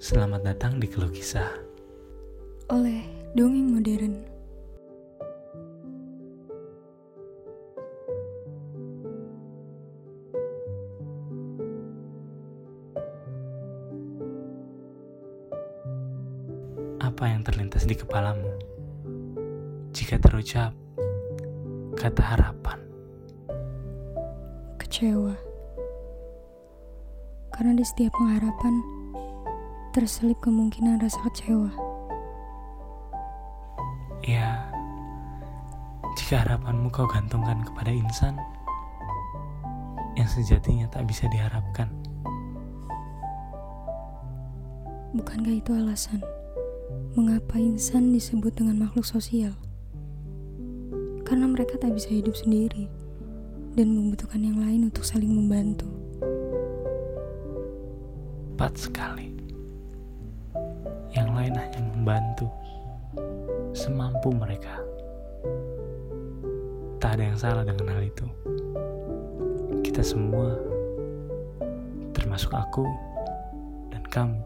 Selamat datang di Keluh Kisah. oleh Dongeng Modern. Apa yang terlintas di kepalamu? Jika terucap kata harapan, Kecewa. Karena di setiap pengharapan terselip kemungkinan rasa kecewa. ya, jika harapanmu kau gantungkan kepada insan yang sejatinya tak bisa diharapkan, Bukankah itu alasan mengapa insan disebut dengan makhluk sosial? Karena mereka tak bisa hidup sendiri dan membutuhkan yang lain untuk saling membantu. tepat sekali. Lain hanya membantu semampu mereka. Tak ada yang salah dengan hal itu. Kita semua, termasuk aku dan kamu,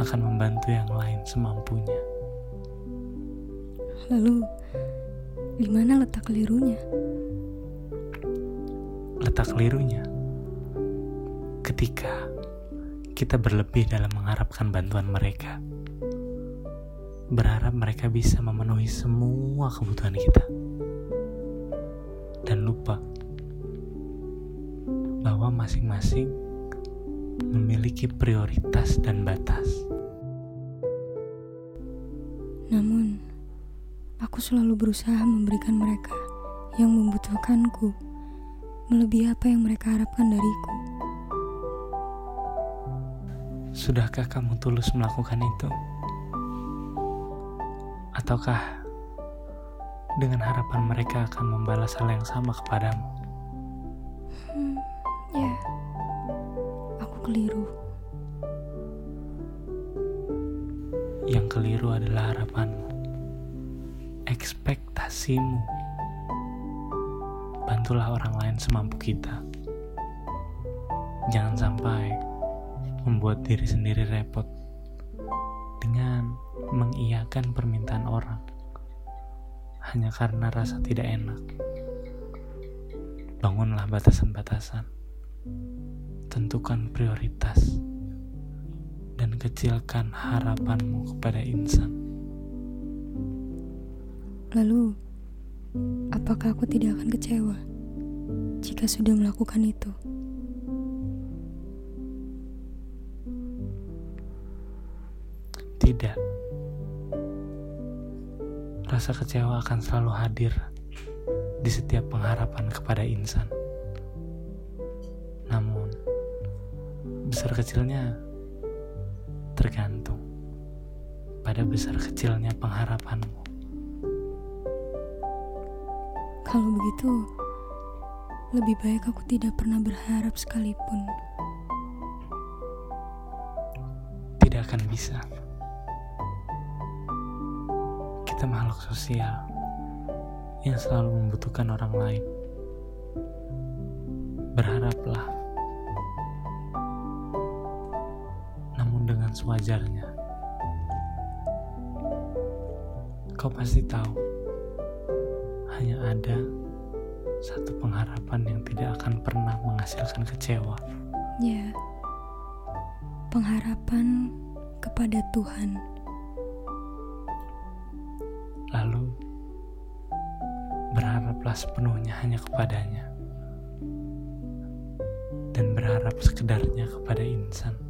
akan membantu yang lain semampunya. Lalu, di mana letak kelirunya? Letak kelirunya ketika kita berlebih dalam mengharapkan bantuan mereka. Berharap mereka bisa memenuhi semua kebutuhan kita. Dan lupa bahwa masing-masing memiliki prioritas dan batas. Namun, aku selalu berusaha memberikan mereka yang membutuhkanku melebihi apa yang mereka harapkan dariku. Sudahkah kamu tulus melakukan itu? Ataukah dengan harapan mereka akan membalas hal yang sama kepadamu? Hmm, ya, aku keliru. Yang keliru adalah harapanmu, ekspektasimu. Bantulah orang lain semampu kita. Jangan sampai membuat diri sendiri repot dengan mengiyakan permintaan orang hanya karena rasa tidak enak. Bangunlah batasan-batasan, tentukan prioritas, dan kecilkan harapanmu kepada insan. Lalu, apakah aku tidak akan kecewa jika sudah melakukan itu? Rasa kecewa akan selalu hadir di setiap pengharapan kepada insan. Namun, besar kecilnya tergantung pada besar kecilnya pengharapanmu. Kalau begitu, lebih baik aku tidak pernah berharap sekalipun. Tidak akan bisa. Kita makhluk sosial yang selalu membutuhkan orang lain. Berharaplah, namun dengan sewajarnya. Kau pasti tahu, hanya ada satu pengharapan yang tidak akan pernah menghasilkan kecewa. Ya, pengharapan kepada Tuhan. berharaplah sepenuhnya hanya kepadanya dan berharap sekedarnya kepada insan.